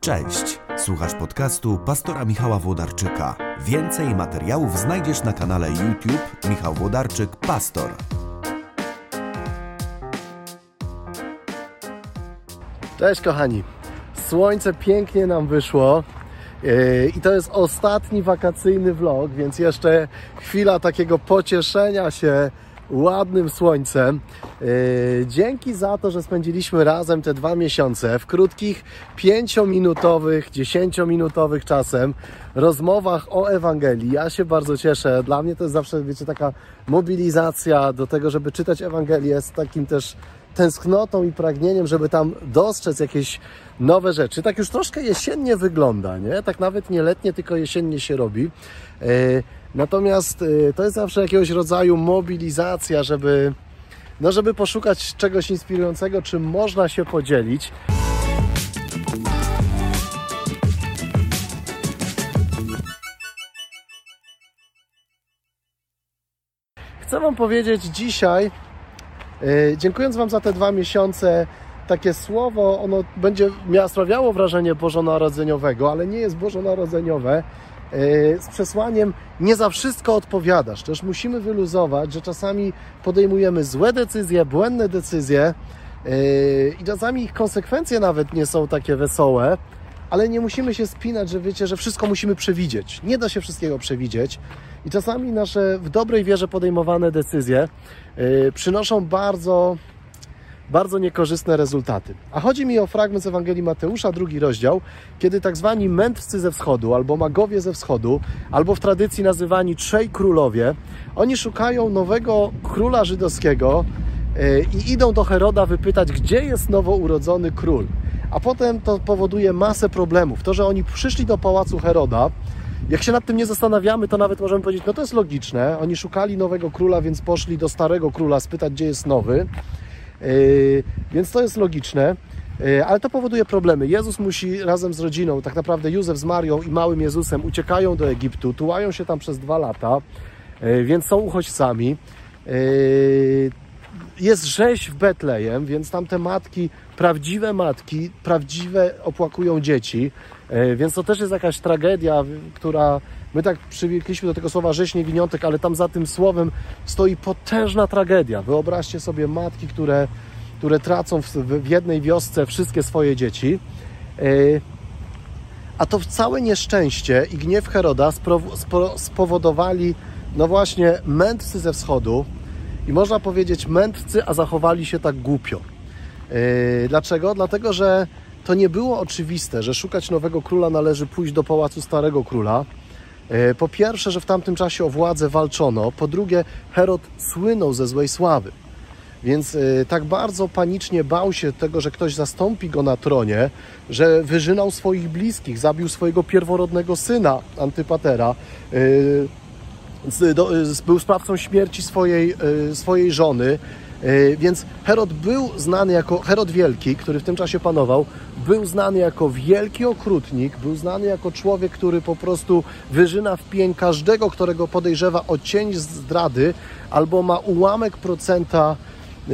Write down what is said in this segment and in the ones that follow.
Cześć, słuchasz podcastu pastora Michała Włodarczyka. Więcej materiałów znajdziesz na kanale YouTube Michał Włodarczyk Pastor. Cześć kochani, słońce pięknie nam wyszło yy, i to jest ostatni wakacyjny vlog, więc jeszcze chwila takiego pocieszenia się ładnym słońcem. Yy, dzięki za to, że spędziliśmy razem te dwa miesiące w krótkich, pięciominutowych, dziesięciominutowych czasem rozmowach o Ewangelii. Ja się bardzo cieszę. Dla mnie to jest zawsze, wiecie, taka mobilizacja do tego, żeby czytać Ewangelię z takim też tęsknotą i pragnieniem, żeby tam dostrzec jakieś nowe rzeczy. Tak już troszkę jesiennie wygląda, nie? Tak nawet nie letnie, tylko jesiennie się robi. Yy, Natomiast yy, to jest zawsze jakiegoś rodzaju mobilizacja, żeby, no żeby poszukać czegoś inspirującego, czym można się podzielić. Chcę Wam powiedzieć dzisiaj, yy, dziękując Wam za te dwa miesiące, takie słowo, ono będzie miało, sprawiało wrażenie bożonarodzeniowego, ale nie jest bożonarodzeniowe. Yy, z przesłaniem nie za wszystko odpowiadasz. Też musimy wyluzować, że czasami podejmujemy złe decyzje, błędne decyzje yy, i czasami ich konsekwencje nawet nie są takie wesołe, ale nie musimy się spinać, że wiecie, że wszystko musimy przewidzieć. Nie da się wszystkiego przewidzieć i czasami nasze w dobrej wierze podejmowane decyzje yy, przynoszą bardzo bardzo niekorzystne rezultaty. A chodzi mi o fragment z Ewangelii Mateusza, drugi rozdział, kiedy tak zwani mędrcy ze wschodu, albo magowie ze wschodu, albo w tradycji nazywani trzej królowie, oni szukają nowego króla żydowskiego i idą do Heroda wypytać, gdzie jest nowo urodzony król. A potem to powoduje masę problemów. To, że oni przyszli do pałacu Heroda, jak się nad tym nie zastanawiamy, to nawet możemy powiedzieć, no to jest logiczne. Oni szukali nowego króla, więc poszli do starego króla spytać, gdzie jest nowy. Yy, więc to jest logiczne, yy, ale to powoduje problemy. Jezus musi razem z rodziną, tak naprawdę Józef z Marią i małym Jezusem uciekają do Egiptu, tułają się tam przez dwa lata, yy, więc są uchodźcami. Jest rzeź w Betlejem, więc tam te matki, prawdziwe matki, prawdziwe opłakują dzieci, więc to też jest jakaś tragedia, która My tak przywykliśmy do tego słowa rzeź niewiniątek, ale tam za tym słowem stoi potężna tragedia. Wyobraźcie sobie matki, które, które tracą w, w jednej wiosce wszystkie swoje dzieci. A to całe nieszczęście i gniew Heroda spowodowali, no właśnie, mędrcy ze wschodu. I można powiedzieć mędrcy, a zachowali się tak głupio. Dlaczego? Dlatego, że to nie było oczywiste, że szukać nowego króla należy pójść do pałacu starego króla E, po pierwsze, że w tamtym czasie o władzę walczono, po drugie, Herod słynął ze złej sławy. Więc e, tak bardzo panicznie bał się tego, że ktoś zastąpi go na tronie, że wyżynał swoich bliskich, zabił swojego pierworodnego syna, Antypatera, e, był sprawcą śmierci swojej, swojej żony, E, więc Herod był znany jako, Herod Wielki, który w tym czasie panował, był znany jako wielki okrutnik, był znany jako człowiek, który po prostu wyżyna w pień każdego, którego podejrzewa o cień zdrady albo ma ułamek procenta e,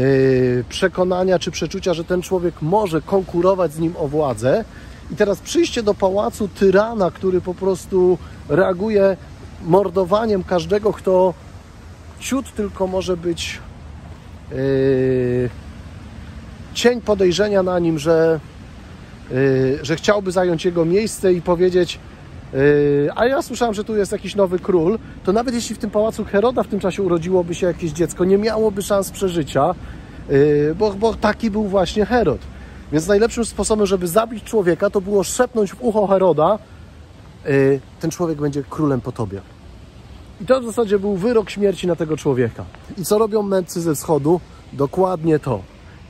przekonania czy przeczucia, że ten człowiek może konkurować z nim o władzę. I teraz przyjście do pałacu tyrana, który po prostu reaguje mordowaniem każdego, kto ciut tylko może być Yy, cień podejrzenia na nim, że, yy, że chciałby zająć jego miejsce i powiedzieć yy, a ja słyszałem, że tu jest jakiś nowy król, to nawet jeśli w tym pałacu Heroda w tym czasie urodziłoby się jakieś dziecko, nie miałoby szans przeżycia, bo, bo taki był właśnie Herod. Więc najlepszym sposobem, żeby zabić człowieka, to było szepnąć w ucho Heroda, ten człowiek będzie królem po tobie. I to w zasadzie był wyrok śmierci na tego człowieka. I co robią mędrcy ze wschodu? Dokładnie to.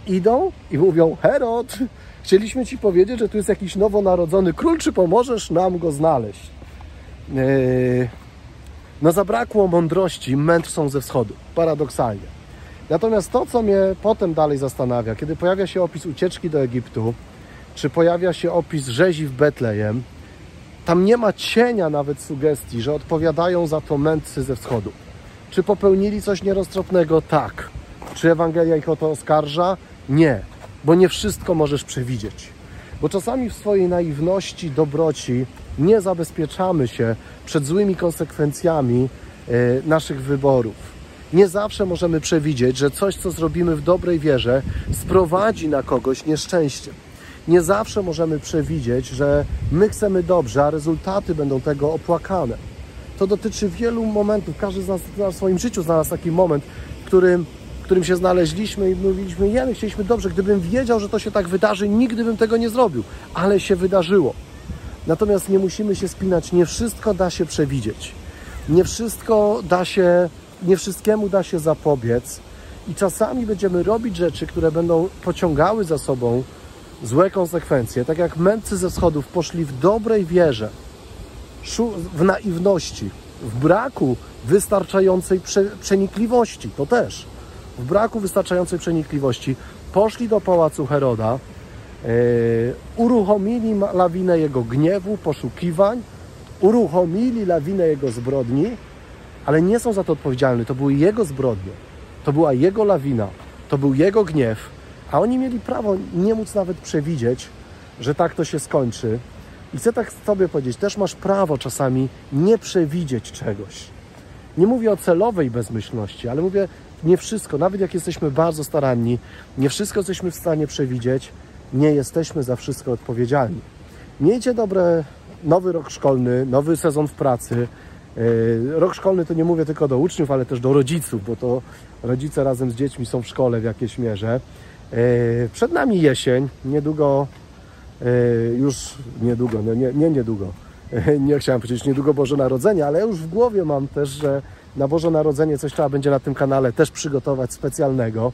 Idą i mówią: Herod, chcieliśmy ci powiedzieć, że tu jest jakiś nowonarodzony król, czy pomożesz nam go znaleźć? Yy... No zabrakło mądrości mędrcom ze wschodu, paradoksalnie. Natomiast to, co mnie potem dalej zastanawia, kiedy pojawia się opis ucieczki do Egiptu, czy pojawia się opis rzezi w Betlejem, tam nie ma cienia nawet sugestii, że odpowiadają za to mędrcy ze wschodu. Czy popełnili coś nieroztropnego? Tak. Czy Ewangelia ich o to oskarża? Nie, bo nie wszystko możesz przewidzieć. Bo czasami w swojej naiwności, dobroci nie zabezpieczamy się przed złymi konsekwencjami e, naszych wyborów. Nie zawsze możemy przewidzieć, że coś, co zrobimy w dobrej wierze, sprowadzi na kogoś nieszczęście. Nie zawsze możemy przewidzieć, że my chcemy dobrze, a rezultaty będą tego opłakane. To dotyczy wielu momentów. Każdy z nas w swoim życiu znalazł taki moment, w którym, w którym się znaleźliśmy i mówiliśmy, jemy, chcieliśmy dobrze. Gdybym wiedział, że to się tak wydarzy, nigdy bym tego nie zrobił. Ale się wydarzyło. Natomiast nie musimy się spinać. Nie wszystko da się przewidzieć. Nie wszystko da się, nie wszystkiemu da się zapobiec. I czasami będziemy robić rzeczy, które będą pociągały za sobą złe konsekwencje. Tak jak mędrcy ze wschodów poszli w dobrej wierze, w naiwności, w braku wystarczającej prze, przenikliwości, to też, w braku wystarczającej przenikliwości, poszli do pałacu Heroda, yy, uruchomili lawinę jego gniewu, poszukiwań, uruchomili lawinę jego zbrodni, ale nie są za to odpowiedzialni. To były jego zbrodnie, to była jego lawina, to był jego gniew, a oni mieli prawo nie móc nawet przewidzieć, że tak to się skończy. I chcę tak sobie powiedzieć, też masz prawo czasami nie przewidzieć czegoś. Nie mówię o celowej bezmyślności, ale mówię nie wszystko, nawet jak jesteśmy bardzo staranni, nie wszystko jesteśmy w stanie przewidzieć, nie jesteśmy za wszystko odpowiedzialni. Miejcie dobre nowy rok szkolny, nowy sezon w pracy. Yy, rok szkolny to nie mówię tylko do uczniów, ale też do rodziców, bo to rodzice razem z dziećmi są w szkole w jakiejś mierze. Yy, przed nami jesień, niedługo E, już niedługo, no nie, nie niedługo, nie chciałem powiedzieć niedługo Boże Narodzenie, ale już w głowie mam też, że na Boże Narodzenie coś trzeba będzie na tym kanale też przygotować specjalnego.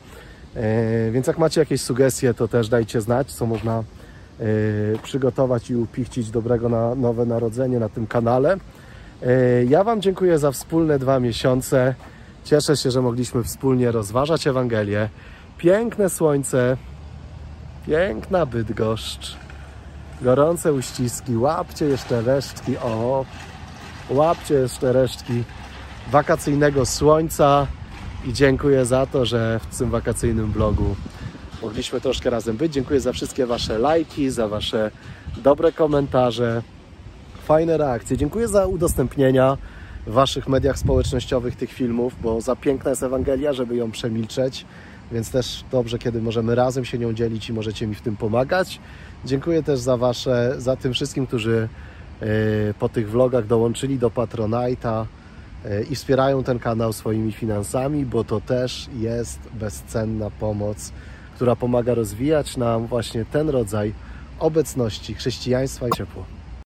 E, więc jak macie jakieś sugestie, to też dajcie znać, co można e, przygotować i upichcić dobrego na nowe narodzenie na tym kanale. Ja Wam dziękuję za wspólne dwa miesiące. Cieszę się, że mogliśmy wspólnie rozważać Ewangelię. Piękne słońce, piękna Bydgoszcz. Gorące uściski, łapcie jeszcze resztki, o, łapcie jeszcze resztki wakacyjnego słońca i dziękuję za to, że w tym wakacyjnym blogu mogliśmy troszkę razem być. Dziękuję za wszystkie Wasze lajki, za Wasze dobre komentarze, fajne reakcje. Dziękuję za udostępnienia w Waszych mediach społecznościowych tych filmów, bo za piękna jest Ewangelia, żeby ją przemilczeć więc też dobrze, kiedy możemy razem się nią dzielić i możecie mi w tym pomagać. Dziękuję też za Wasze, za tym wszystkim, którzy e, po tych vlogach dołączyli do Patronite'a e, i wspierają ten kanał swoimi finansami, bo to też jest bezcenna pomoc, która pomaga rozwijać nam właśnie ten rodzaj obecności chrześcijaństwa i ciepło.